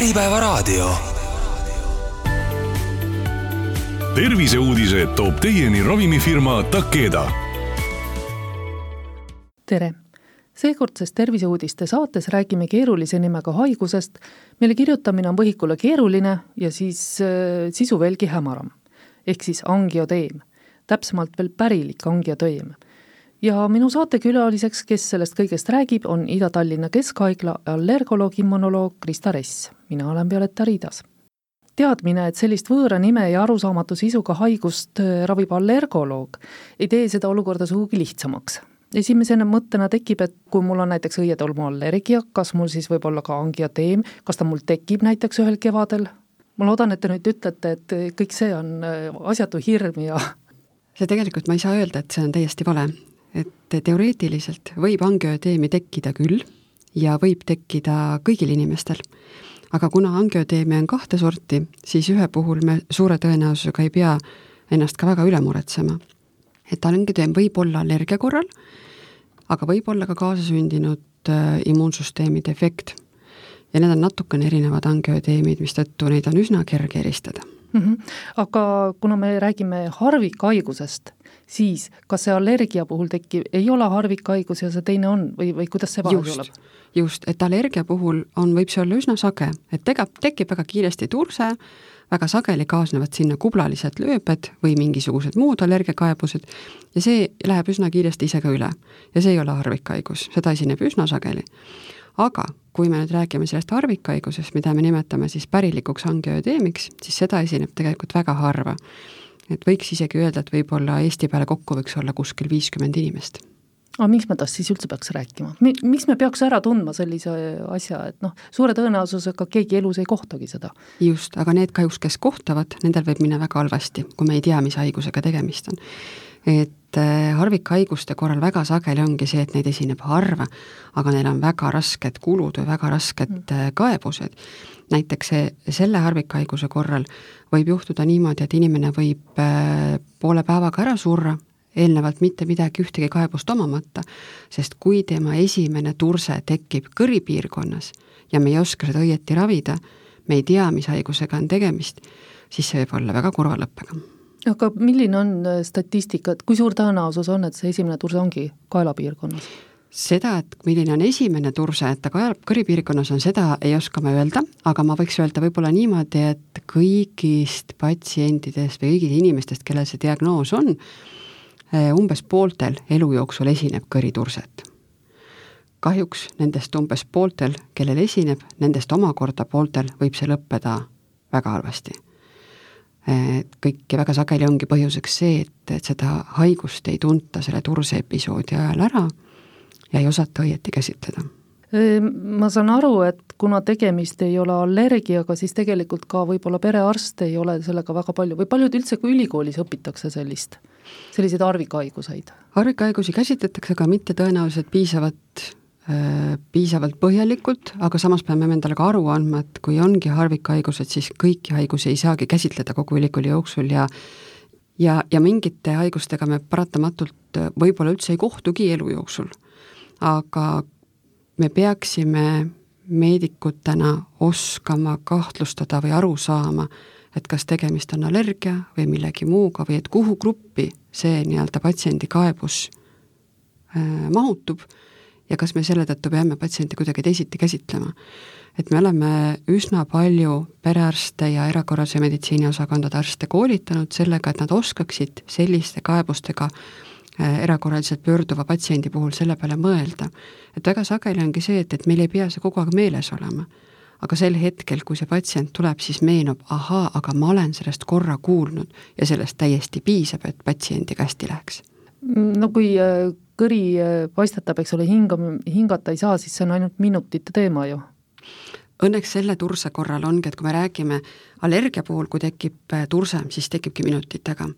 Äripäevaraadio. terviseuudised toob teieni ravimifirma Takeda. tere! seekordses terviseuudiste saates räägime keerulise nimega haigusest, mille kirjutamine on võhikule keeruline ja siis äh, sisu veelgi hämaram. ehk siis angioteem, täpsemalt veel pärilik angioteem ja minu saatekülaliseks, kes sellest kõigest räägib, on Ida-Tallinna Keskhaigla allergoloog, immunoloog Krista Ress. mina olen Violetta Riidas. teadmine, et sellist võõra nime ja arusaamatu sisuga haigust äh, ravib allergoloog, ei tee seda olukorda sugugi lihtsamaks. esimesena mõttena tekib, et kui mul on näiteks õietolmuallergia, kas mul siis võib olla ka angioteem, kas ta mul tekib näiteks ühel kevadel? ma loodan, et te nüüd ütlete, et kõik see on äh, asjatu hirm ja see tegelikult, ma ei saa öelda, et see on täiesti vale, et teoreetiliselt võib angioedeemi tekkida küll ja võib tekkida kõigil inimestel. aga kuna angioedeemi on kahte sorti, siis ühe puhul me suure tõenäosusega ei pea ennast ka väga üle muretsema. et angioedeem võib olla allergia korral, aga võib olla ka kaasasündinud äh, immuunsüsteemi defekt. ja need on natukene erinevad angioedeemid, mistõttu neid on üsna kerge eristada mm. -hmm. aga kuna me räägime harvikhaigusest, siis kas see allergia puhul tekkiv ei ole harvikhaigus ja see teine on või, või kuidas see vahe tuleb? just, et allergia puhul on, võib see olla üsna sage, et tega, tekib väga kiiresti turse, väga sageli kaasnevad sinna kublalised lööbed või mingisugused muud allergiakaebused ja see läheb üsna kiiresti ise ka üle. ja see ei ole harvikhaigus, seda esineb üsna sageli aga kui me nüüd räägime sellest harvikhaigusest, mida me nimetame siis pärilikuks angioödeemiks, siis seda esineb tegelikult väga harva. et võiks isegi öelda, et võib-olla Eesti peale kokku võiks olla kuskil viiskümmend inimest aga miks me tast siis üldse peaks rääkima, miks me peaks ära tundma sellise asja, et noh, suure tõenäosusega keegi elus ei kohtagi seda? just, aga need kahjuks, kes kohtavad, nendel võib minna väga halvasti, kui me ei tea, mis haigusega tegemist on. et äh, harvikhaiguste korral väga sageli ongi see, et neid esineb harva, aga neil on väga rasked kulud või väga rasked mm. Äh, kaebused. näiteks see, selle harvikhaiguse korral võib juhtuda niimoodi, et inimene võib äh, poole päevaga ära surra, eelnevalt mitte midagi, ühtegi kaebust omamata, sest kui tema esimene turse tekib kõripiirkonnas ja me ei oska seda õieti ravida, me ei tea, mis haigusega on tegemist, siis see võib olla väga kurva lõppega aga milline on äh, statistika, et kui suur tõenäosus on, et see esimene turse ongi kaelapiirkonnas? seda, et milline on esimene turse, et ta kaela, kõripiirkonnas on, seda ei oska ma öelda, aga ma võiks öelda võib-olla niimoodi, et kõigist patsientidest või kõigist inimestest, kellel see diagnoos on, äh, umbes pooltel elu jooksul esineb kõriturset. kahjuks nendest umbes pooltel, kellel esineb, nendest omakorda pooltel võib see lõppeda väga halvasti et kõik ja väga sageli ongi põhjuseks see, et, et seda haigust ei tunta selle turse episoodi ajal ära ja ei osata õieti käsitleda. Ma saan aru, et kuna tegemist ei ole allergiaga, siis tegelikult ka võib-olla perearst ei ole sellega väga palju või paljud üldse, kui ülikoolis õpitakse sellist, selliseid harvikhaiguseid? harvikhaigusi käsitletakse, aga mitte tõenäoliselt piisavat piisavalt põhjalikult, aga samas peame endale ka aru andma, et kui ongi harvikhaigused, siis kõiki haigusi ei saagi käsitleda kogu ülikooli jooksul ja ja, ja mingite haigustega me paratamatult võib-olla üldse ei kohtugi elu jooksul. aga me peaksime meedikutena oskama kahtlustada või aru saama, et kas tegemist on allergia või millegi muuga või et kuhu gruppi see nii-öelda patsiendi kaebus äh, mahutub ja kas me selle tõttu peame patsienti kuidagi teisiti käsitlema. et me oleme üsna palju perearste ja erakorralise meditsiini osakondade arste koolitanud sellega, et nad oskaksid selliste kaebustega äh, erakorraliselt pöörduva patsiendi puhul selle peale mõelda. et väga sageli ongi see, et, et meil ei pea see kogu aeg meeles olema. aga sel hetkel, kui see patsient tuleb, siis meenub, ahaa, aga ma olen sellest korra kuulnud ja sellest täiesti piisab, et patsiendiga hästi läheks. no kui äh, kõri äh, paistatab, eks ole, hinga, hingata ei saa, siis see on ainult minutite teema ju. Õnneks selle turse korral ongi, et kui me räägime allergia puhul, kui tekib äh, turse, siis tekibki minutitega.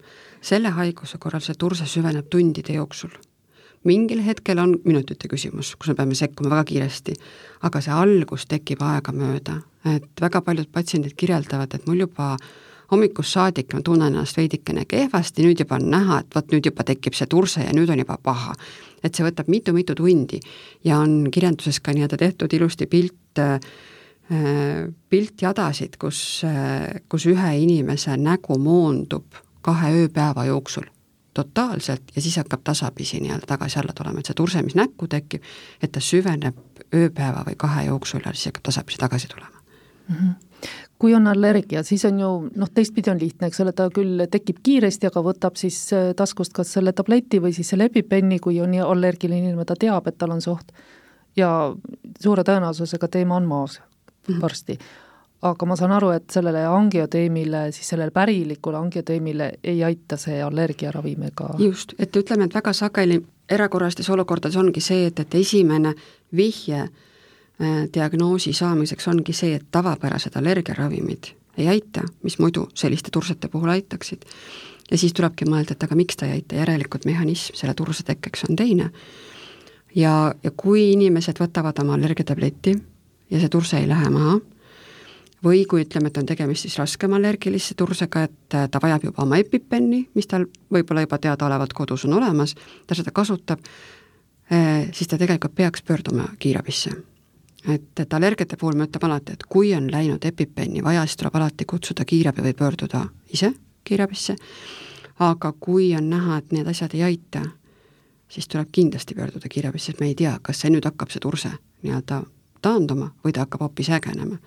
selle haiguse korral see turse süveneb tundide jooksul. mingil hetkel on minutite küsimus, kus me peame sekkuma väga kiiresti, aga see algus tekib aegamööda, et väga paljud patsiendid kirjeldavad, et mul juba hommikust saadik ma tunnen ennast veidikene kehvasti, nüüd juba on näha, et vot nüüd juba tekib see turse ja nüüd on juba paha. et see võtab mitu-mitu tundi ja on kirjanduses ka nii-öelda tehtud ilusti pilt äh, piltjadasid, kus, kus ühe inimese nägu moondub kahe ööpäeva jooksul totaalselt ja siis hakkab tasapisi nii-öelda tagasi alla tulema, et see turse, mis näkku tekib, et ta süveneb ööpäeva või kahe jooksul ja siis hakkab tasapisi tagasi tulema mm. -hmm kui on allergia, siis on ju noh, teistpidi on lihtne, eks ole, ta küll tekib kiiresti, aga võtab siis äh, taskust kas selle tableti või siis selle epipenni, kui on allergiline inimene, ta teab, et tal on see oht. ja suure tõenäosusega teema on maas -hmm. varsti aga ma saan aru, et sellele angioteemile, siis sellele pärilikule angioteemile ei aita see allergiaravim ega just, et ütleme, et väga sageli erakorralistes olukordades ongi see, et, et esimene vihje diagnoosi saamiseks ongi see, et tavapärased allergiaravimid ei aita, mis muidu selliste tursete puhul aitaksid. ja siis tulebki mõelda, et aga miks ta ei aita, järelikult mehhanism selle turse tekkeks on teine. ja, ja kui inimesed võtavad oma allergiatableti ja see turse ei lähe maha, või kui ütleme, et on tegemist siis raskema allergilise tursega, et äh, ta vajab juba oma EpiPeni, mis tal võib-olla juba teadaolevalt kodus on olemas, ta seda kasutab, äh, siis ta tegelikult peaks pöörduma kiirabisse. Et, et allergiate puhul me ütleme alati, et kui on läinud EpiPeni vaja, siis tuleb alati kutsuda kiirabi või pöörduda ise kiirabisse, aga kui on näha, et need asjad ei aita, siis tuleb kindlasti pöörduda kiirabisse, et me ei tea, kas see nüüd hakkab, see turse nii-öelda taanduma või ta hakkab hoopis ägenema.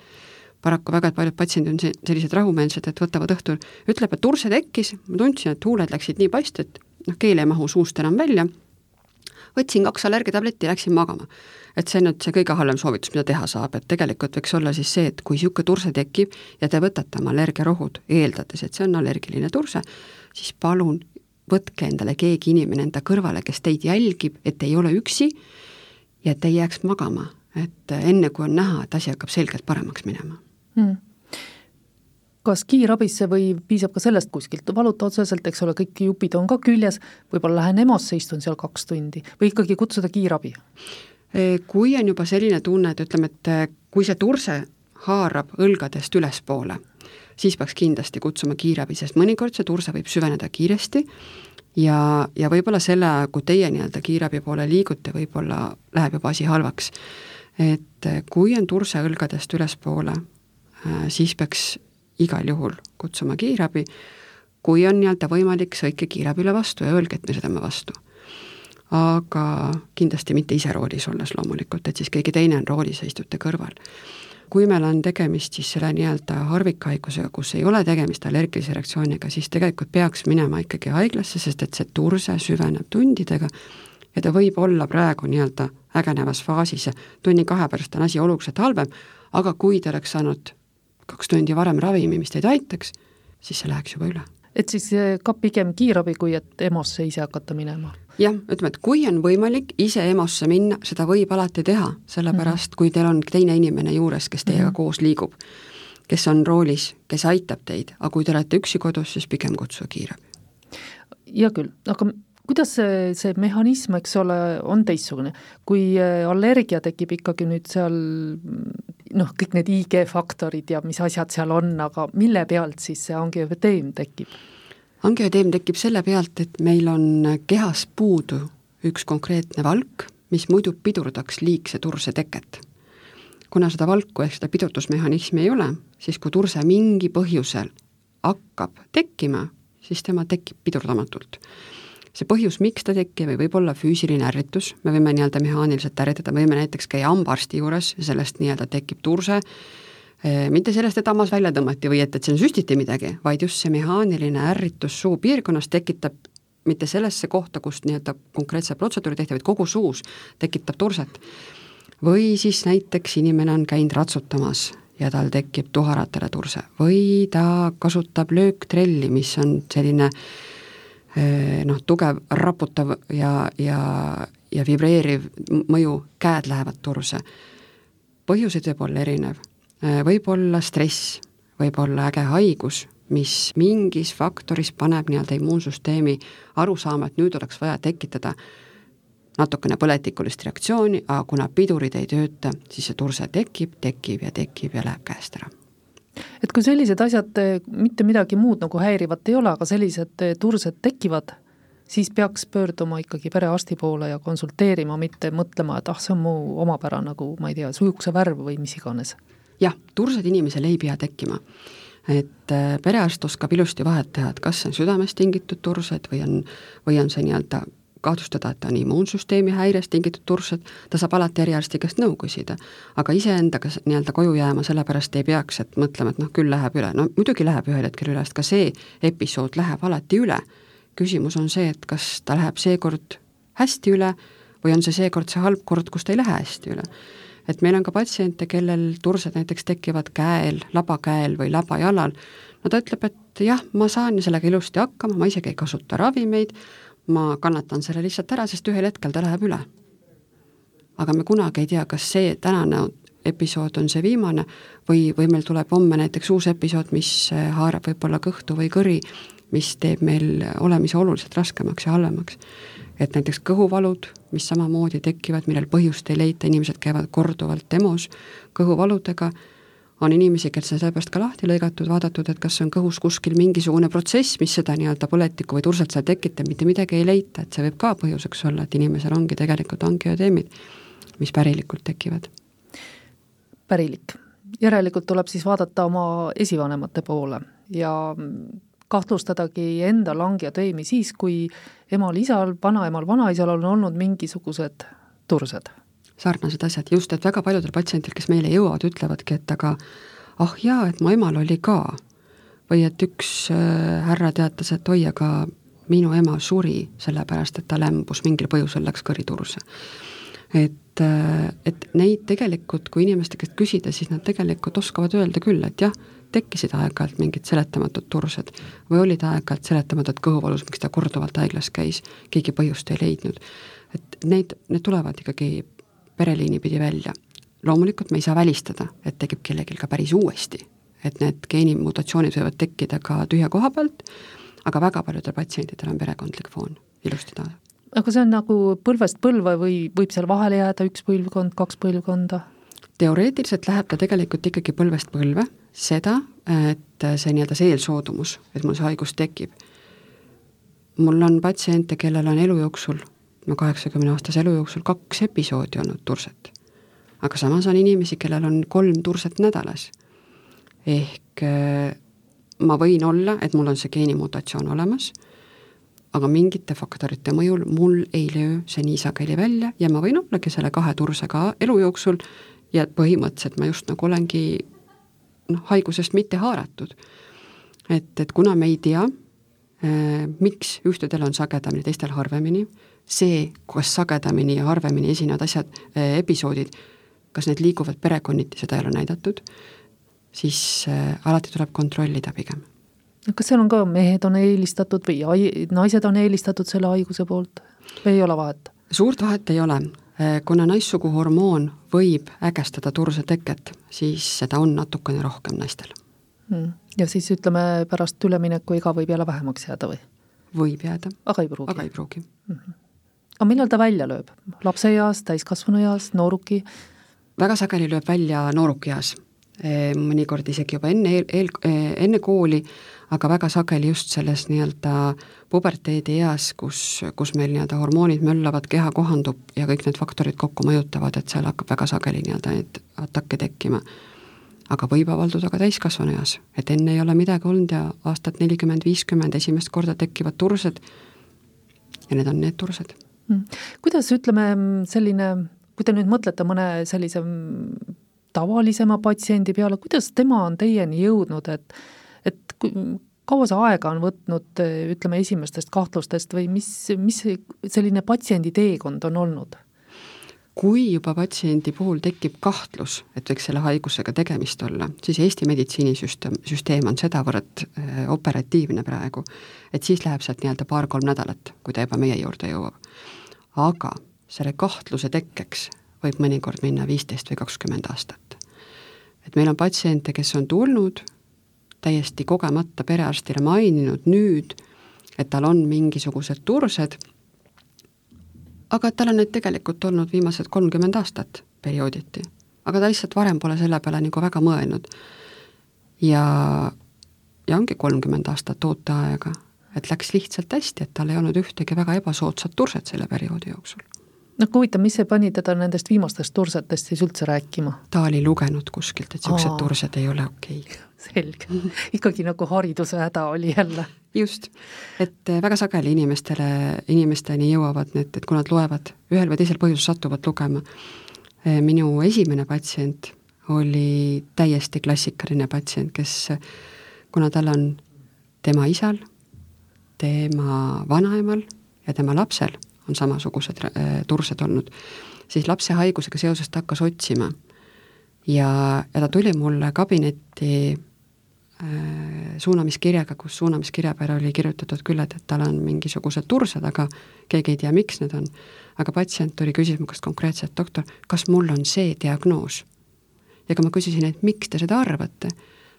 Paraku väga paljud patsiendid on sellised rahumeelsed, et võtavad õhtul, ütleb, et turse tekkis, ma tundsin, et huuled läksid nii paist, et noh, keel ei mahu suust enam välja, võtsin kaks allergiatabletti ja läksin magama. Et see nüüd see kõige halvem soovitus, mida teha saab, et tegelikult võiks olla siis see, et kui niisugune turse tekib ja te võtate oma allergiarohud, eeldades, et see on allergiline turse, siis palun võtke endale keegi inimene enda kõrvale, kes teid jälgib, et ei ole üksi ja et ei jääks magama, et enne, kui on näha, et asi hakkab selgelt paremaks minema. Hmm. Kas kiirabisse või piisab ka sellest kuskilt valuta otseselt, eks ole, kõik jupid on ka küljes, võib-olla lähen EMO-sse, istun seal kaks tundi või ikkagi kutsuda kiirabi? E, kui on juba selline tunne, et ütleme, et e, kui see turse haarab õlgadest ülespoole, siis peaks kindlasti kutsuma kiirabi, sest mõnikord see turse võib süveneda kiiresti ja, ja võib-olla selle aja, kui teie nii-öelda kiirabi poole liigute, võib-olla läheb juba asi halvaks. et e, kui on turse õlgadest ülespoole, siis peaks igal juhul kutsuma kiirabi, kui on nii-öelda võimalik, sõitke kiirabile vastu ja öelge, et me sõidame vastu. Aga kindlasti mitte ise roolis olles loomulikult, et siis keegi teine on roolis ja istute kõrval. kui meil on tegemist siis selle nii-öelda harvikhaigusega, kus ei ole tegemist allergilise reaktsiooniga, siis tegelikult peaks minema ikkagi haiglasse, sest et see turse süveneb tundidega ja ta võib olla praegu nii-öelda ägenevas faasis ja tunni-kahe pärast on asi oluliselt halvem, aga kui ta oleks saanud kaks tundi varem ravimi, mis teid aitaks, siis see läheks juba üle. Et siis eh, ka pigem kiirabi, kui et EMO-sse ise hakata minema? jah, ütleme, et kui on võimalik ise EMO-sse minna, seda võib alati teha, sellepärast mm -hmm. kui teil on teine inimene juures, kes teiega mm -hmm. koos liigub, kes on roolis, kes aitab teid, aga kui te olete üksi kodus, siis pigem kutsuge kiirabi. hea küll, aga kuidas see, see mehhanism, eks ole, on teistsugune? kui äh, allergia tekib ikkagi nüüd seal noh, kõik need IG faktorid ja mis asjad seal on, aga mille pealt siis see angioödeem tekib? Angioödeem tekib selle pealt, et meil on kehas puudu üks konkreetne valk, mis muidu pidurdaks liigse turse teket. kuna seda valku ehk seda pidurdusmehhanismi ei ole, siis kui turse mingi põhjusel hakkab tekkima, siis tema tekib pidurdamatult. See põhjus, miks ta tekib, võib olla füüsiline ärritus, me võime nii-öelda mehaaniliselt ärritada, me võime näiteks käia hambaarsti juures ja sellest nii-öelda tekib turse, mitte sellest, et hammas välja tõmmati või et, et siin süstiti midagi, vaid just see mehaaniline ärritus suupiirkonnas tekitab mitte sellesse kohta, kust nii-öelda konkreetse protseduuri tehti, vaid kogu suus tekitab turset. või siis näiteks inimene on käinud ratsutamas ja tal tekib tuharatele turse või ta kasutab lööktrelli, mis on selline äh, noh, tugev raputav ja, ja, ja vibreeriv mõju, käed lähevad turse. põhjuseid võib olla erinev, võib olla stress, võib olla äge haigus, mis mingis faktoris paneb nii-öelda immuunsüsteemi aru saama, et nüüd oleks vaja tekitada natukene põletikulist reaktsiooni, aga kuna pidurid ei tööta, siis see turse tekib, tekib ja tekib ja läheb käest ära. Et kui sellised asjad, eh, mitte midagi muud nagu häirivat ei ole, aga sellised eh, tursed tekivad, siis peaks pöörduma ikkagi perearsti poole ja konsulteerima, mitte mõtlema, et ah, see on mu omapära nagu ma ei tea, sujukse värv või mis iganes jah, tursed inimesel ei pea tekkima. et äh, perearst oskab ilusti vahet teha, et kas see on südamest tingitud tursed või on, või on see nii-öelda kahtlustada, et on immuunsüsteemi häirest tingitud tursed, ta saab alati eriarsti käest nõu küsida. aga iseendaga nii-öelda koju jääma sellepärast ei peaks, et mõtlema, et noh, küll läheb üle, no muidugi läheb ühel hetkel üle, sest ka see episood läheb alati üle. küsimus on see, et kas ta läheb seekord hästi üle või on see seekord see halb kord, kus ta ei lähe hästi üle et meil on ka patsiente, kellel tursed näiteks tekivad käel, labakäel või labajalal, no ta ütleb, et jah, ma saan sellega ilusti hakkama, ma isegi ei kasuta ravimeid, ma kannatan selle lihtsalt ära, sest ühel hetkel ta läheb üle. aga me kunagi ei tea, kas see tänane episood on see viimane või, või meil tuleb homme näiteks uus episood, mis haarab võib-olla kõhtu või kõri, mis teeb meil olemise oluliselt raskemaks ja halvemaks et näiteks kõhuvalud, mis samamoodi tekivad, millel põhjust ei leita, inimesed käivad korduvalt demos kõhuvaludega, on inimesi, kes on sellepärast ka lahti lõigatud, vaadatud, et kas on kõhus kuskil mingisugune protsess, mis seda nii-öelda põletikku või turset seal tekitab, mitte midagi ei leita, et see võib ka põhjuseks olla, et inimesel ongi tegelikult angioteemid, mis pärilikult tekivad. pärilik, järelikult tuleb siis vaadata oma esivanemate poole ja kahtlustadagi enda langjateemi siis, kui emal-isal, vanaemal, vanaisal on olnud mingisugused tursed. sarnased asjad, just, et väga paljudel patsientidel, kes meile jõuavad, ütlevadki, et aga ah jaa, et mu emal oli ka. või et üks äh, härra teatas, et oi, aga minu ema suri sellepärast, et ta lämbus, mingil põhjusel läks kõriturse. et, äh, et neid tegelikult, kui inimeste käest küsida, siis nad tegelikult oskavad öelda küll, et jah, tekkisid aeg-ajalt mingid seletamatud tursed või olid aeg-ajalt seletamatud kõhuvalus, miks ta korduvalt haiglas käis, keegi põhjust ei leidnud. et neid, need tulevad ikkagi pereliini pidi välja. loomulikult me ei saa välistada, et tekib kellelgi ka päris uuesti, et need geenimutatsioonid võivad tekkida ka tühja koha pealt, aga väga paljudel patsientidel on perekondlik foon ilusti taga. aga see on nagu põlvest põlve või võib seal vahele jääda üks põlvkond, kaks põlvkonda? teoreetiliselt läheb ta tegelikult ikkagi põlvest põlve, seda, et see nii-öelda see eelsoodumus, et mul see haigus tekib. mul on patsiente, kellel on elu jooksul, no kaheksakümne aastase elu jooksul kaks episoodi olnud turset. aga samas on inimesi, kellel on kolm turset nädalas. ehk ma võin olla, et mul on see geenimutatsioon olemas, aga mingite faktorite mõjul mul ei löö see nii sageli välja ja ma võin ollagi selle kahe tursega elu jooksul ja põhimõtteliselt ma just nagu olengi noh, haigusest mitte haaratud. et, et kuna me ei tea äh,, miks ühtedel on sagedamini, teistel harvemini, see, kas sagedamini ja harvemini esinevad asjad äh,, episoodid, kas need liiguvad perekonniti, seda ei ole näidatud, siis äh, alati tuleb kontrollida pigem kas seal on ka, mehed on eelistatud või naised on eelistatud selle haiguse poolt või ei ole vahet? suurt vahet ei ole, Äh, kuna naissuguhormoon võib ägestada turse teket, siis seda on natukene rohkem naistel mm.. ja siis ütleme, pärast üleminekuiga võib jälle vähemaks jääda või? võib jääda. aga ei pruugi? aga ei pruugi mm. -hmm. aga millal ta välja lööb? lapseeas, täiskasvanueas, nooruki? väga sageli lööb välja noorukieas, äh, mõnikord isegi juba enne, eel, eel, äh, enne kooli, aga väga sageli just selles nii-öelda puberteedieas, kus, kus meil nii-öelda hormoonid möllavad, keha kohandub ja kõik need faktorid kokku mõjutavad, et seal hakkab väga sageli nii-öelda neid atakke tekkima. aga võib avalduda ka täiskasvanu eas, et enne ei ole midagi olnud ja aastat nelikümmend, viiskümmend esimest korda tekivad tursed. Ja need on need tursed. Mm.. kuidas, ütleme, selline, kui te nüüd mõtlete mõne sellise tavalisema patsiendi peale, kuidas tema on teieni jõudnud, et et kaua see aega on võtnud, ütleme, esimestest kahtlustest või mis, mis selline patsiendi teekond on olnud? kui juba patsiendi puhul tekib kahtlus, et võiks selle haigusega tegemist olla, siis Eesti meditsiinisüsteem, süsteem on sedavõrd äh, operatiivne praegu, et siis läheb sealt nii-öelda paar-kolm nädalat, kui ta juba meie juurde jõuab. aga selle kahtluse tekkeks võib mõnikord minna viisteist või kakskümmend aastat. et meil on patsiente, kes on tulnud täiesti kogemata perearstile maininud nüüd, et tal on mingisugused tursed, aga et tal on neid tegelikult olnud viimased kolmkümmend aastat periooditi. aga ta lihtsalt varem pole selle peale nagu väga mõelnud. ja, ja ongi kolmkümmend aastat ooteaega, et läks lihtsalt hästi, et tal ei olnud ühtegi väga ebasoodsat turset selle perioodi jooksul noh, huvitav, mis see pani teda nendest viimastest tursetest siis üldse rääkima? ta oli lugenud kuskilt, et niisugused tursed ei ole okei okay. selge, ikkagi nagu hariduse häda oli jälle. just, et eh, väga sageli inimestele, inimesteni jõuavad need, et kui nad loevad, ühel või teisel põhjusel satuvad lugema. Eh, minu esimene patsient oli täiesti klassikaline patsient, kes, kuna tal on tema isal, tema vanaemal ja tema lapsel on samasugused äh, tursed olnud, siis lapse haigusega seoses ta hakkas otsima. ja, ja ta tuli mulle kabinetti äh, suunamiskirjaga, kus suunamiskirja peale oli kirjutatud küll, et, et tal on mingisugused tursed, aga keegi ei tea, miks need on. aga patsient tuli küsima käest konkreetselt, doktor, kas mul on see diagnoos? ja kui ma küsisin, et miks te seda arvate,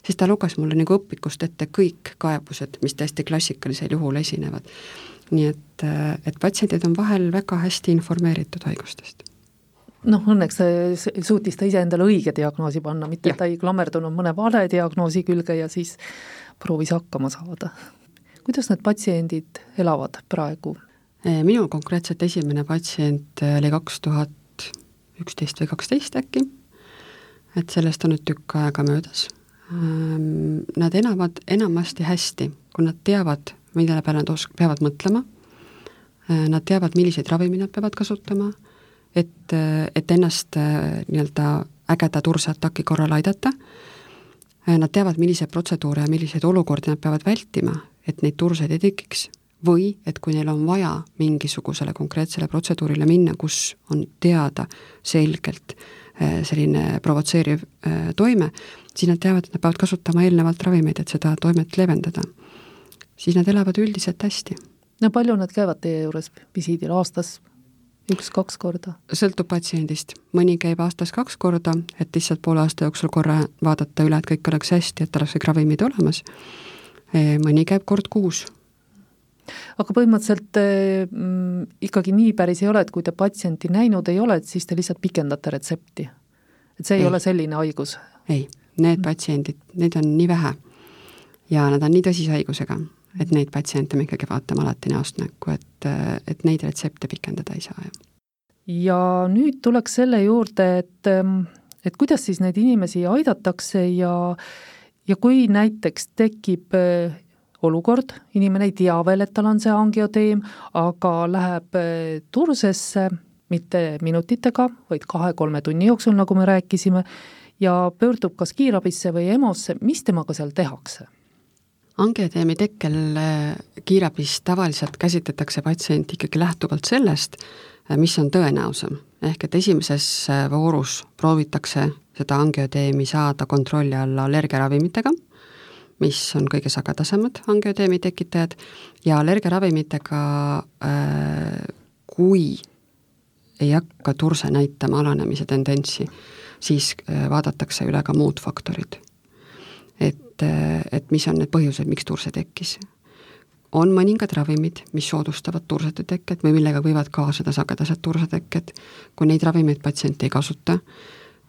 siis ta luges mulle nagu õpikust ette kõik kaebused, mis täiesti klassikalisel juhul esinevad nii et, et patsiendid on vahel väga hästi informeeritud haigustest noh, õnneks suutis ta iseendale õige diagnoosi panna, mitte et ta ei klammerdunud mõne vale diagnoosi külge ja siis proovis hakkama saada. kuidas need patsiendid elavad praegu? E, minul konkreetselt esimene patsient oli kaks tuhat üksteist või kaksteist äkki, et sellest on nüüd tükk aega möödas. Ehm, nad elavad enamasti hästi, kui nad teavad, mille peale nad osk-, peavad mõtlema, äh, nad teavad, milliseid ravimeid nad peavad kasutama, et, äh, et ennast äh, nii-öelda ägeda turseataki korral aidata, nad teavad, milliseid protseduure ja milliseid olukordi nad peavad vältima, et neid turseid ei tekiks, või et kui neil on vaja mingisugusele konkreetsele protseduurile minna, kus on teada selgelt selline provotseeriv toime, siis nad teavad, et nad peavad kasutama eelnevalt ravimeid, et seda toimet leevendada siis nad elavad üldiselt hästi. no palju nad käivad teie juures visiidil, aastas üks-kaks korda? sõltub patsiendist, mõni käib aastas kaks korda, et lihtsalt poole aasta jooksul korra vaadata üle, et kõik oleks hästi, et oleks kõik ravimid olemas, e, mõni käib kord kuus. aga põhimõtteliselt mm, ikkagi nii päris ei ole, et kui te patsienti näinud ei ole, et siis te lihtsalt pikendate retsepti? et see ei, ei ole selline haigus? ei, need patsiendid, neid on nii vähe ja nad on nii tõsise haigusega et neid patsiente me ikkagi vaatame alati näost näkku, et, et neid retsepte pikendada ei saa, jah. ja nüüd tuleks selle juurde, et, et kuidas siis neid inimesi aidatakse ja ja kui näiteks tekib eh, olukord, inimene ei tea veel, et tal on see angioteem, aga läheb eh, tursesse mitte minutitega, vaid kahe-kolme tunni jooksul, nagu me rääkisime, ja pöördub kas kiirabisse või EMO-sse, mis temaga seal tehakse? Angioteemi tekkel äh, kiirabis tavaliselt käsitletakse patsienti ikkagi lähtuvalt sellest, äh, mis on tõenäosam. ehk et esimeses äh, voorus proovitakse seda angioteemi saada kontrolli alla allergiaravimitega, mis on kõige sagedasemad angioteemi tekitajad, ja allergiaravimitega kui ei hakka turse näitama alanemise tendentsi, siis vaadatakse üle ka muud faktorid et, et mis on need põhjused, miks turse tekkis. on mõningad ravimid, mis soodustavad tursete tekket või millega võivad kaasneda sagedased tursetekked, kui neid ravimeid patsient ei kasuta,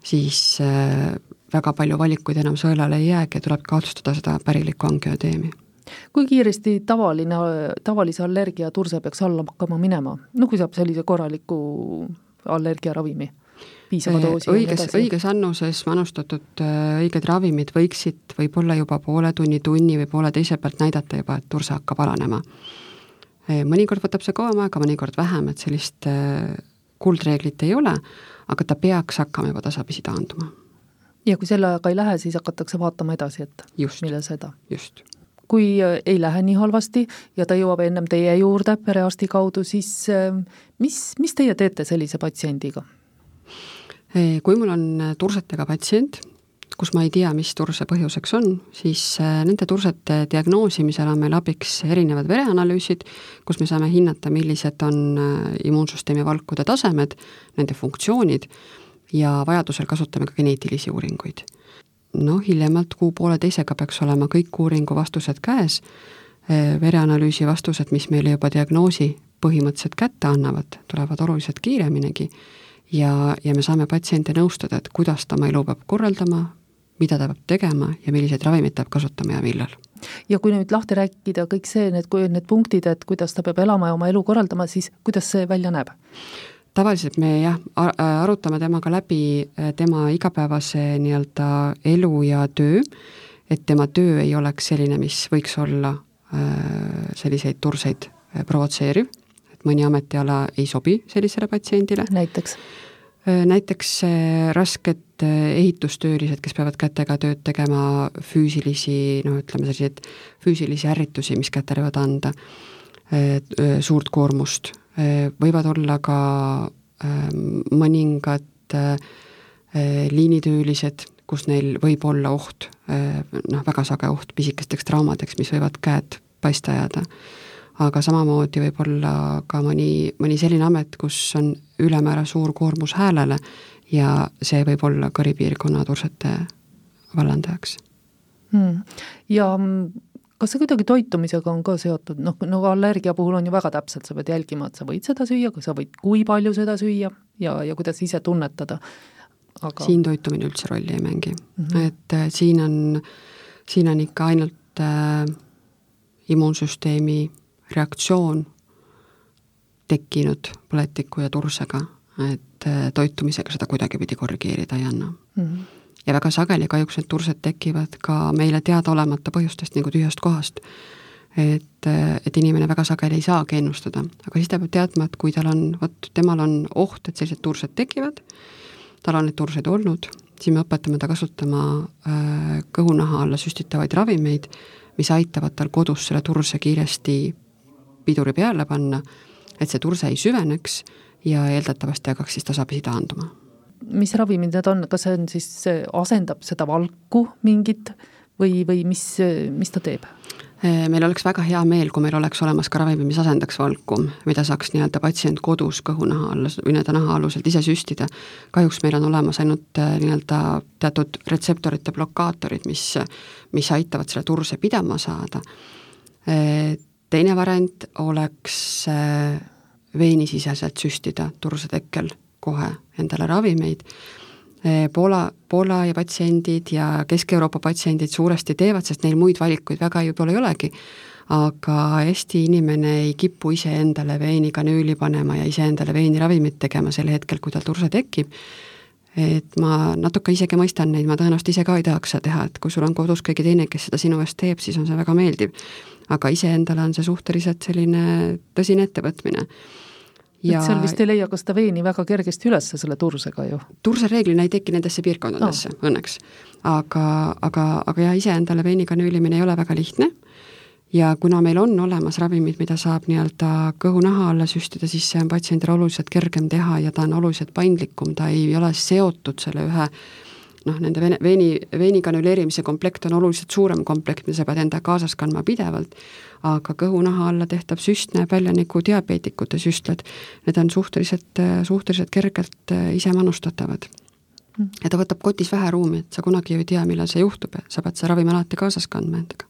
siis äh, väga palju valikuid enam sõelale ei jäägi ja tuleb kaotsustada seda pärilikku angioteemi kui kiiresti tavaline, tavalise allergia turse peaks alla hakkama minema, no kui saab sellise korraliku allergiaravimi? Piisava doosi. õiges, õiges annuses manustatud äh, õiged ravimid võiksid võib-olla juba poole tunni, tunni või pooleteise pealt näidata juba, et turse hakkab alanema. Äh, mõnikord võtab see kauem aega, mõnikord vähem, et sellist äh, kuldreeglit ei ole, aga ta peaks hakkama juba tasapisi taanduma. ja kui selle ajaga ei lähe, siis hakatakse vaatama edasi, et just, mille seda. just kui ei lähe nii halvasti ja ta jõuab ennem teie juurde perearsti kaudu, siis mis, mis teie teete sellise patsiendiga? Kui mul on äh, tursetega patsient, kus ma ei tea, mis turse põhjuseks on, siis äh, nende tursete diagnoosimisel on meil abiks erinevad vereanalüüsid, kus me saame hinnata, millised on immuunsüsteemi valkude tasemed, nende funktsioonid ja vajadusel kasutame ka geneetilisi uuringuid. noh, hiljemalt kuu-pooleteisega peaks olema kõik uuringu vastused käes, vereanalüüsi vastused, mis meile juba diagnoosi põhimõtteliselt kätte annavad, tulevad oluliselt kiireminigi ja, ja me saame patsiente nõustada, et kuidas ta oma elu peab korraldama, mida ta peab tegema ja milliseid ravimeid ta peab kasutama ja millal. ja kui nüüd lahti rääkida kõik see, need, need punktid, et kuidas ta peab elama ja oma elu korraldama, siis kuidas see välja näeb? tavaliselt me jah, arutame temaga läbi tema igapäevase nii-öelda elu ja töö, et tema töö ei oleks selline, mis võiks olla selliseid turseid provotseeriv, et mõni ametiala ei sobi sellisele patsiendile. näiteks? näiteks rasked ehitustöölised, kes peavad kätega tööd tegema, füüsilisi, noh, ütleme selliseid füüsilisi ärritusi, mis kätele võivad anda, suurt koormust, võivad olla ka mõningad liinitöölised, kus neil võib olla oht, noh, väga sage oht pisikesteks traumadeks, mis võivad käed paista ajada aga samamoodi võib olla ka mõni, mõni selline amet, kus on ülemäära suur koormus häälele ja see võib olla kõripiirkonna tursete vallandajaks. Hmm.. ja kas see kuidagi toitumisega on ka seotud, noh, nagu allergia puhul on ju väga täpselt, sa pead jälgima, et sa võid seda süüa, sa võid, kui palju seda süüa ja, ja kuidas ise tunnetada, aga siin toitumine üldse rolli ei mängi. Mm, -hmm. et äh, siin on, siin on ikka ainult äh, immuunsüsteemi reaktsioon tekkinud põletiku ja tursega, et äh, toitumisega seda kuidagipidi korrigeerida ei anna mm. -hmm. ja väga sageli kahjuks need tursed tekivad ka meile teadaolemata põhjustest nagu tühjast kohast. et, äh, et inimene väga sageli ei saagi ennustada, aga siis ta peab teadma, et kui tal on, vot temal on oht, et sellised tursed tekivad, tal on neid turseid olnud, siis me õpetame ta kasutama äh, kõhunaha alla süstitavaid ravimeid, mis aitavad tal kodus selle turse kiiresti piduri peale panna, et see turse ei süveneks ja eeldatavasti hakkaks siis tasapisi taanduma. mis ravimid need on, kas see on siis, asendab seda valku mingit või, või mis, mis ta teeb? meil oleks väga hea meel, kui meil oleks olemas ka ravim, mis asendaks valku, mida saaks nii-öelda patsient kodus kõhunaha alla või nii-öelda nahaaluselt ise süstida. kahjuks meil on olemas ainult äh, nii-öelda teatud retseptorite blokaatorid, mis, mis aitavad selle turse pidama saada teine variant oleks äh, veenisiseselt süstida turse tekkel kohe endale ravimeid. Äh, Poola, Poola ja patsiendid ja Kesk-Euroopa patsiendid suuresti teevad, sest neil muid valikuid väga võib-olla ei olegi, aga Eesti inimene ei kipu iseendale veinikanüüli panema ja iseendale veiniravimit tegema sel hetkel, kui tal turse tekib et ma natuke isegi mõistan neid, ma tõenäoliselt ise ka ei tahaks seda teha, et kui sul on kodus keegi teine, kes seda sinu eest teeb, siis on see väga meeldiv aga iseendale on see suhteliselt selline tõsine ettevõtmine. Ja et seal vist ei leia ka seda veeni väga kergesti üles selle tursega ju? turse reeglina ei teki nendesse piirkondadesse no. õnneks. aga, aga, aga jah, iseendale veiniga nüülimine ei ole väga lihtne ja kuna meil on olemas ravimid, mida saab nii-öelda kõhu-naha alla süstida, siis see on patsiendile oluliselt kergem teha ja ta on oluliselt paindlikum, ta ei ole seotud selle ühe noh, nende vene, veini, veini kanüleerimise komplekt on oluliselt suurem komplekt, mida sa pead enda kaasas kandma pidevalt, aga kõhu-naha alla tehtav süst näeb välja nagu diabeetikute süstlad. Need on suhteliselt, suhteliselt kergelt äh, ise manustatavad. Mm. ja ta võtab kotis vähe ruumi, et sa kunagi ju ei tea, millal see juhtub ja sa pead seda ravimi alati kaasas kandma endaga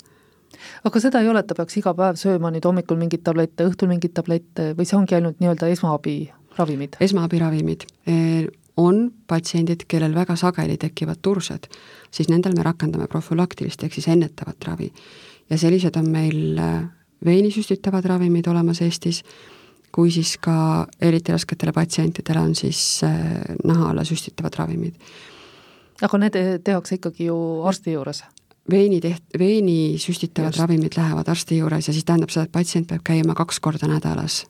aga seda ei ole, et ta peaks iga päev sööma nüüd hommikul mingeid tablette, õhtul mingeid tablette või see ongi ainult nii-öelda esmaabiravimid? esmaabiravimid on patsiendid, kellel väga sageli tekivad tursed, siis nendel me rakendame profülaktilist ehk siis ennetavat ravi. ja sellised on meil äh, veeni süstitavad ravimid olemas Eestis, kui siis ka eriti rasketele patsientidele on siis äh, naha alla süstitavad ravimid. aga need tehakse ikkagi ju arsti juures? Veini teht-, veeni süstitavad Just. ravimid lähevad arsti juures ja siis tähendab seda, et patsient peab käima kaks korda nädalas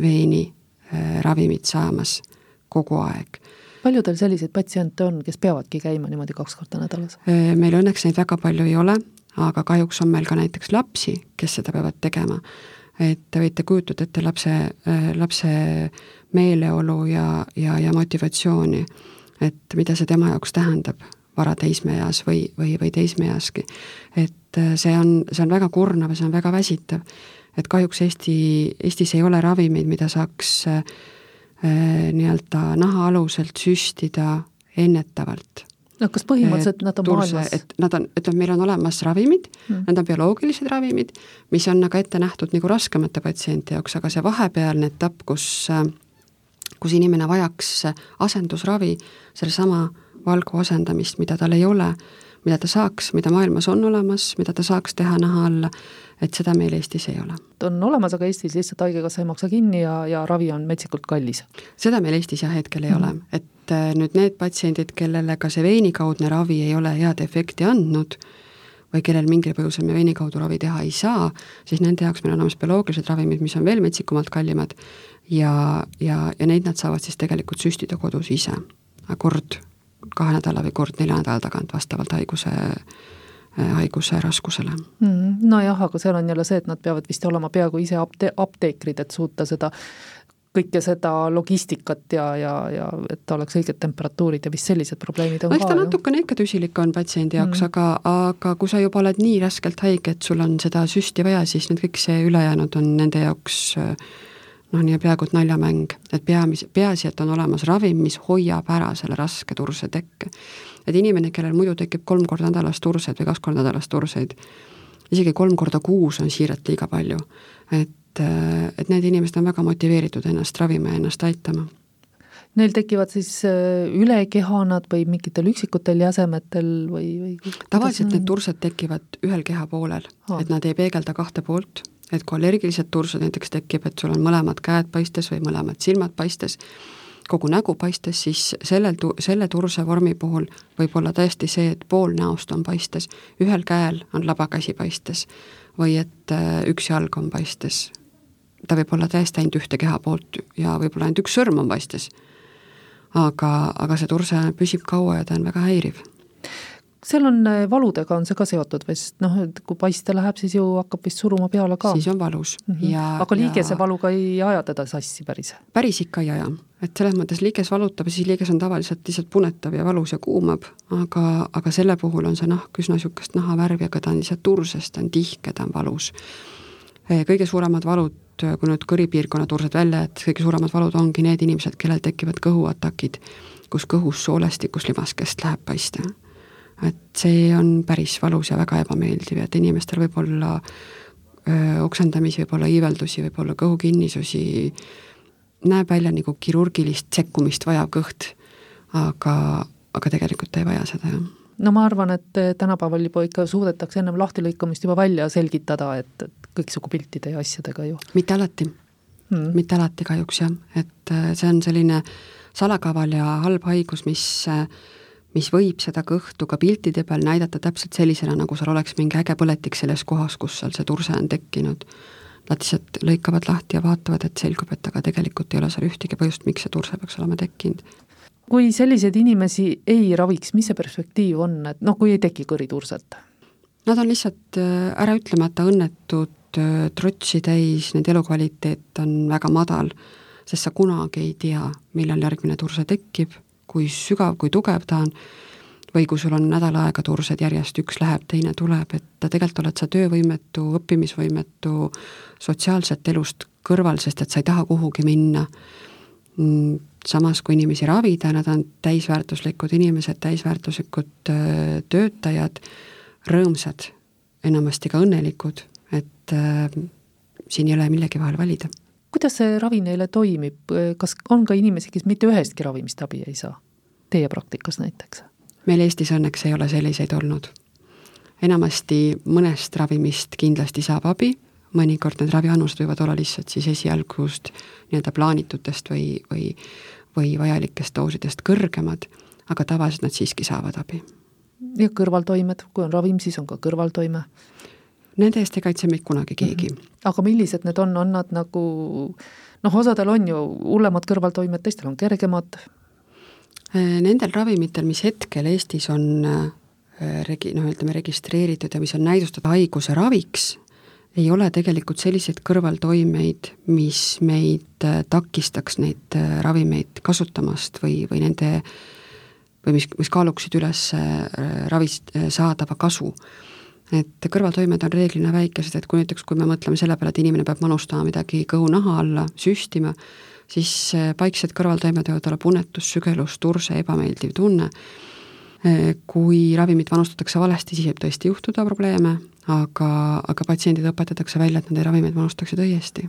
veeni äh, ravimit saamas kogu aeg. palju teil selliseid patsiente on, kes peavadki käima niimoodi kaks korda nädalas? meil õnneks neid väga palju ei ole, aga kahjuks on meil ka näiteks lapsi, kes seda peavad tegema. et te võite kujutada ette lapse, lapse meeleolu ja, ja, ja motivatsiooni, et mida see tema jaoks tähendab varateismeeas või, või, või teismeeaski. et see on, see on väga kurnav ja see on väga väsitav. et kahjuks Eesti, Eestis ei ole ravimeid, mida saaks äh, Äh, nii-öelda nahaaluselt süstida ennetavalt. no kas põhimõtteliselt nad on turse, maailmas? et nad on, ütleme, meil on olemas ravimid mm., need on bioloogilised ravimid, mis on aga ette nähtud nagu raskemate patsienti jaoks, aga see vahepealne etapp, kus kus inimene vajaks asendusravi, sellesama valgu asendamist, mida tal ei ole, mida ta saaks, mida maailmas on olemas, mida ta saaks teha naha alla, et seda meil Eestis ei ole. on olemas, aga Eestis lihtsalt Haigekassa ei maksa kinni ja, ja ravi on metsikult kallis? seda meil Eestis jah, hetkel ei mm ole, et äh, nüüd need patsiendid, kellele ka see veinikaudne ravi ei ole head efekti andnud, või kellel mingil põhjusel me veini kaudu ravi teha ei saa, siis nende jaoks meil on olemas bioloogilised ravimid, mis on veel metsikumalt kallimad ja, ja, ja neid nad saavad siis tegelikult süstida kodus ise, kord kahe nädala või kord nelja nädala tagant, vastavalt haiguse haiguse raskusele mm,. Nojah, aga seal on jälle see, et nad peavad vist olema peaaegu ise apte-, apteekrid, et suuta seda kõike seda logistikat ja, ja, ja et oleks õiged temperatuurid ja vist sellised probleemid on no, ka. eks ta natukene ikka tüsilik on patsiendi jaoks mm., aga, aga kui sa juba oled nii raskelt haige, et sul on seda süsti vaja, siis nüüd kõik see ülejäänud on nende jaoks noh, nii peaaegu et naljamäng, et peamis, peaasi, et on olemas ravim, mis hoiab ära selle raske turse tekke. et inimene, kellel muidu tekib kolm korda nädalas tursed või kaks korda nädalas turseid, isegi kolm korda kuus on siiralt liiga palju, et, et need inimesed on väga motiveeritud ennast ravima ja ennast aitama. Neil tekivad siis äh, ülekehanad või mingitel üksikutel jäsemetel või, või tavaliselt need tursed tekivad ühel kehapoolel et nad ei peegelda kahte poolt, et kui allergilised tursed näiteks tekib, et sul on mõlemad käed paistes või mõlemad silmad paistes, kogu nägu paistes, siis sellel selle turse vormi puhul võib olla tõesti see, et pool näost on paistes, ühel käel on labakäsi paistes või et äh, üks jalg on paistes. Ta võib olla täiesti ainult ühte keha poolt ja võib-olla ainult üks sõrm on paistes. Aga, aga see turse püsib kaua ja ta on väga häiriv seal on äh, valudega on see ka seotud või, sest noh, et kui paiste läheb, siis ju hakkab vist suruma peale ka. siis on valus mm -hmm. ja aga liigesevaluga ja... ei aja teda sassi päris? päris ikka ei aja, et selles mõttes liiges valutab ja siis liiges on tavaliselt lihtsalt punetav ja valus ja kuumab, aga, aga selle puhul on see nahk üsna niisugust nahavärvi, aga ta on lihtsalt turses, ta on tihke, ta on valus. kõige suuremad valud nüüd, kui nüüd kõripiirkonna tursed välja, et kõige suuremad valud ongi need inimesed, kellel tekivad kõhuatakid, kus kõhus soolestikus limaskest läheb paista. et see on päris valus ja väga ebameeldiv et inimestel võib olla öö, oksendamisi, võib olla iiveldusi, võib olla kõhukinnisusi, näeb välja nagu kirurgilist sekkumist vajav kõht, aga, aga tegelikult ta ei vaja seda, jah no ma arvan, et tänapäeval juba ikka suudetakse ennem lahtilõikamist juba välja selgitada, et, et kõiksugu piltide ja asjadega ju. mitte alati mm., mitte alati kahjuks jah, et äh, see on selline salakaval ja halb haigus, mis äh, mis võib seda kõhtu ka piltide peal näidata täpselt sellisena, nagu seal oleks mingi äge põletik selles kohas, kus seal see turse on tekkinud. Nad lihtsalt lõikavad lahti ja vaatavad, et selgub, et aga tegelikult ei ole seal ühtegi põhjust, miks see turse peaks olema tekkinud. kui selliseid inimesi ei raviks, mis see perspektiiv on, et noh, kui ei teki kõriturset? Nad on lihtsalt äh, äraütlemata õnnetud trotsi täis, nende elukvaliteet on väga madal, sest sa kunagi ei tea, millal järgmine turse tekib, kui sügav, kui tugev ta on, või kui sul on nädal aega tursed järjest, üks läheb, teine tuleb, et tegelikult oled sa töövõimetu, õppimisvõimetu, sotsiaalset elust kõrval, sest et sa ei taha kuhugi minna. Mm, samas, kui inimesi ravida, nad on täisväärtuslikud inimesed, täisväärtuslikud äh, töötajad, rõõmsad, enamasti ka õnnelikud et äh, siin ei ole millegi vahel valida. kuidas see ravi neile toimib, kas on ka inimesi, kes mitte ühestki ravimist abi ei saa? Teie praktikas näiteks? meil Eestis õnneks ei ole selliseid olnud. enamasti mõnest ravimist kindlasti saab abi, mõnikord need raviannused võivad olla lihtsalt siis esialgsust nii-öelda plaanitutest või, või või vajalikest doosidest kõrgemad, aga tavaliselt nad siiski saavad abi. ja kõrvaltoimed, kui on ravim, siis on ka kõrvaltoime? Nende eest ei kaitse meid kunagi keegi mm. -hmm. aga millised need on, on nad nagu noh, osadel on ju hullemad kõrvaltoimed, teistel on kergemad? Äh, nendel ravimitel, mis hetkel Eestis on äh, regi-, noh, ütleme registreeritud ja mis on näidustatud haiguse raviks, ei ole tegelikult selliseid kõrvaltoimeid, mis meid äh, takistaks neid ravimeid kasutamast või, või nende või mis, mis kaaluksid üles ravist saadava kasu et kõrvaltoimed on reeglina väikesed, et kui näiteks, kui me mõtleme selle peale, et inimene peab manustama midagi kõhu-naha alla, süstima, siis äh, paiksed kõrvaltoimed võivad olla punetus, sügelus, turse, ebameeldiv tunne, äh, kui ravimit manustatakse valesti, siis võib tõesti juhtuda probleeme, aga, aga patsiendid õpetatakse välja, et nende ravimeid manustaksid õiesti.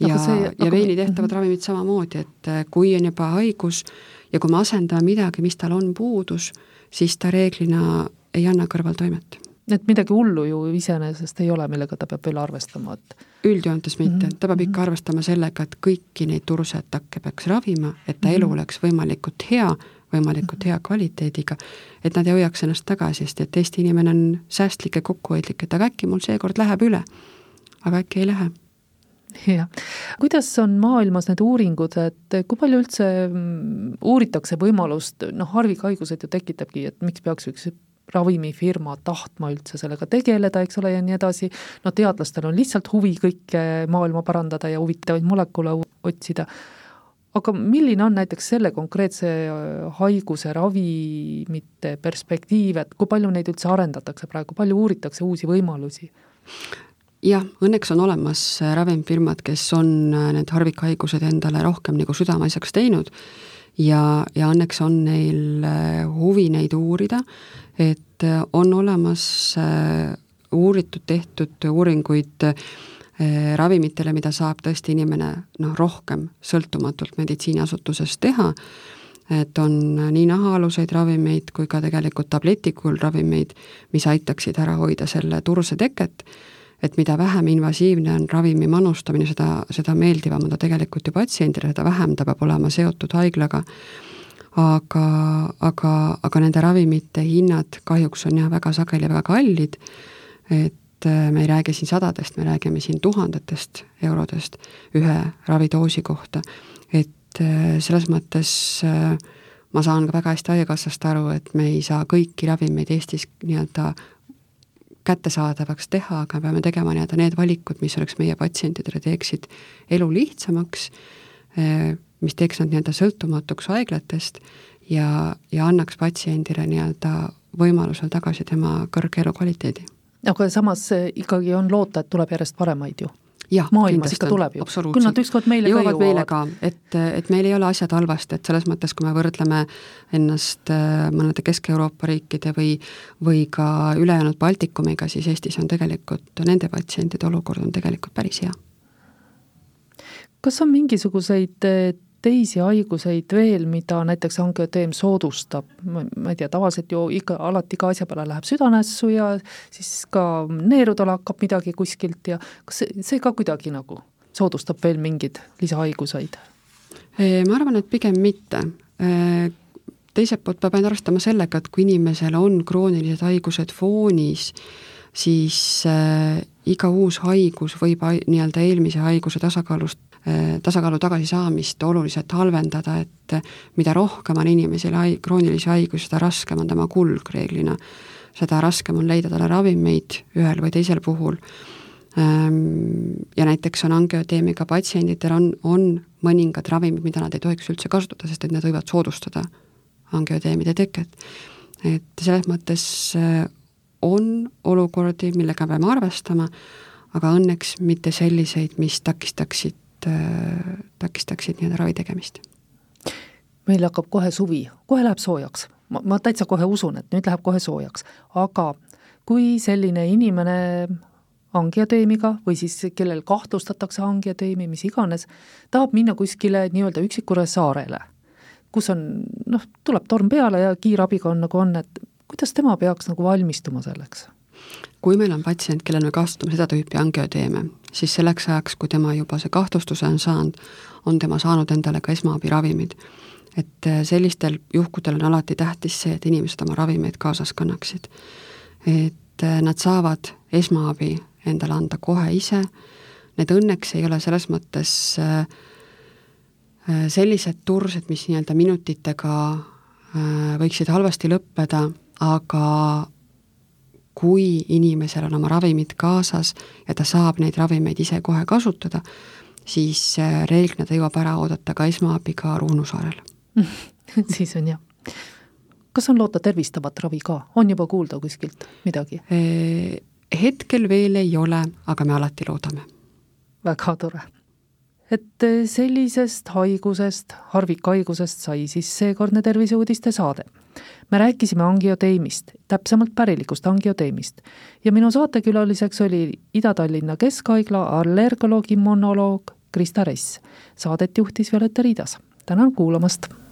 ja, ja veini tehtavad -hmm. ravimid samamoodi, et äh, kui on juba haigus ja kui me asendame midagi, mis tal on puudus, siis ta reeglina ei anna kõrvaltoimet et midagi hullu ju iseenesest ei ole, millega ta peab veel arvestama, et üldjoontes mitte mm, -hmm. ta peab ikka arvestama sellega, et kõiki neid turusetakke peaks ravima, et ta elu mm -hmm. oleks võimalikult hea, võimalikult hea kvaliteediga, et nad ei hoiaks ennast tagasi, sest et Eesti inimene on säästlik ja kokkuhoidlik, et aga äkki mul seekord läheb üle. aga äkki ei lähe jah, kuidas on maailmas need uuringud, et kui palju üldse mm, uuritakse võimalust, noh, harvikhaigused ju tekitabki, et miks peaks üks ravimifirma tahtma üldse sellega tegeleda, eks ole, ja nii edasi, no teadlastel on lihtsalt huvi kõike maailma parandada ja huvitavaid molekule otsida, aga milline on näiteks selle konkreetse äh, haiguse ravimite perspektiiv, et kui palju neid üldse arendatakse praegu, palju uuritakse uusi võimalusi? jah, õnneks on olemas äh, ravimifirmad, kes on äh, need harvikhaigused endale rohkem nagu südameasjaks teinud ja, ja õnneks on neil huvi neid uurida et äh, on olemas äh, uuritud, tehtud uuringuid äh, ravimitele, mida saab tõesti inimene noh, rohkem sõltumatult meditsiiniasutusest teha, et on nii nahaaluseid ravimeid kui ka tegelikult tabletikul ravimeid, mis aitaksid ära hoida selle turse teket, et mida vähem invasiivne on ravimi manustamine, seda, seda meeldivam on ta tegelikult ju patsiendile, seda vähem ta peab olema seotud haiglaga. Aga, aga, aga nende ravimite hinnad kahjuks on jah, väga sageli väga kallid, et äh, me ei räägi siin sadadest, me räägime siin tuhandetest eurodest ühe ravidoosi kohta, et äh, selles mõttes äh, ma saan ka väga hästi Haigekassast aru, et me ei saa kõiki ravimeid Eestis nii-öelda kättesaadavaks teha, aga peame tegema nii-öelda need valikud, mis oleks meie patsientidele, teeksid elu lihtsamaks, mis teeks nad nii-öelda sõltumatuks haiglatest ja, ja annaks patsiendile nii-öelda võimalusel tagasi tema kõrge elukvaliteedi. aga samas ikkagi on loota, et tuleb järjest paremaid ju jah, maailmas ikka tuleb ju, küll nad ükskord meile jõuavad ka jõuavad. ka, et, et meil ei ole asjad halvasti, et selles mõttes, kui me võrdleme ennast äh, mõnede Kesk-Euroopa riikide või või ka ülejäänud Baltikumiga, siis Eestis on tegelikult, nende patsientide olukord on tegelikult päris hea. kas on mingisuguseid teisi haiguseid veel, mida näiteks angioteem soodustab, ma ei tea, tavaliselt ju ikka alati ka asja peale läheb südanässu ja siis ka neerudel hakkab midagi kuskilt ja kas see, see ka kuidagi nagu soodustab veel mingeid lisahaiguseid? ma arvan, et pigem mitte. teiselt poolt peab ainult arvestama sellega, et kui inimesel on kroonilised haigused foonis, siis iga uus haigus võib nii-öelda eelmise haiguse tasakaalust tasakaalu tagasisaamist oluliselt halvendada, et mida rohkem on inimesel hai-, kroonilisi haigusi, seda raskem on tema kulg reeglina. seda raskem on leida talle ravimeid ühel või teisel puhul. Ähm, ja näiteks on angioteemiga patsientidel on, on mõningad ravimid, mida nad ei tohiks üldse kasutada, sest et need võivad soodustada angioteemide teket. et selles mõttes äh, on olukordi, millega peame arvestama, aga õnneks mitte selliseid, mis takistaksid Äh, takistaksid nii-öelda ravi tegemist. meil hakkab kohe suvi, kohe läheb soojaks. ma, ma täitsa kohe usun, et nüüd läheb kohe soojaks, aga kui selline inimene angioteemiga või siis kellel kahtlustatakse angioteemi, mis iganes, tahab minna kuskile nii-öelda üksikule saarele, kus on noh, tuleb torm peale ja kiirabiga on nagu on, et kuidas tema peaks nagu valmistuma selleks? Kui meil on patsient, kellel me kahtlustame seda tüüpi angioteeme, siis selleks ajaks, kui tema juba see kahtlustuse on saanud, on tema saanud endale ka esmaabiravimid. et äh, sellistel juhkudel on alati tähtis see, et inimesed oma ravimeid kaasas kannaksid. et äh, nad saavad esmaabi endale anda kohe ise, need õnneks ei ole selles mõttes äh, sellised tursed, mis nii-öelda minutitega võiksid halvasti lõppeda, aga kui inimesel on oma ravimid kaasas ja ta saab neid ravimeid ise kohe kasutada, siis äh, reeglina ta jõuab ära oodata ka esmaabi ka Ruhnu saarel siis on jah. kas on loota tervistavat ravi ka, on juba kuulda kuskilt midagi? Äh, hetkel veel ei ole, aga me alati loodame. väga tore et äh, sellisest haigusest, harvikhaigusest sai siis seekordne Terviseuudiste saade me rääkisime angioteemist, täpsemalt pärilikust angioteemist ja minu saatekülaliseks oli Ida-Tallinna Keskhaigla allergoloog, immunoloog Krista Ress. Saadet juhtis Violeta Riidas. tänan kuulamast!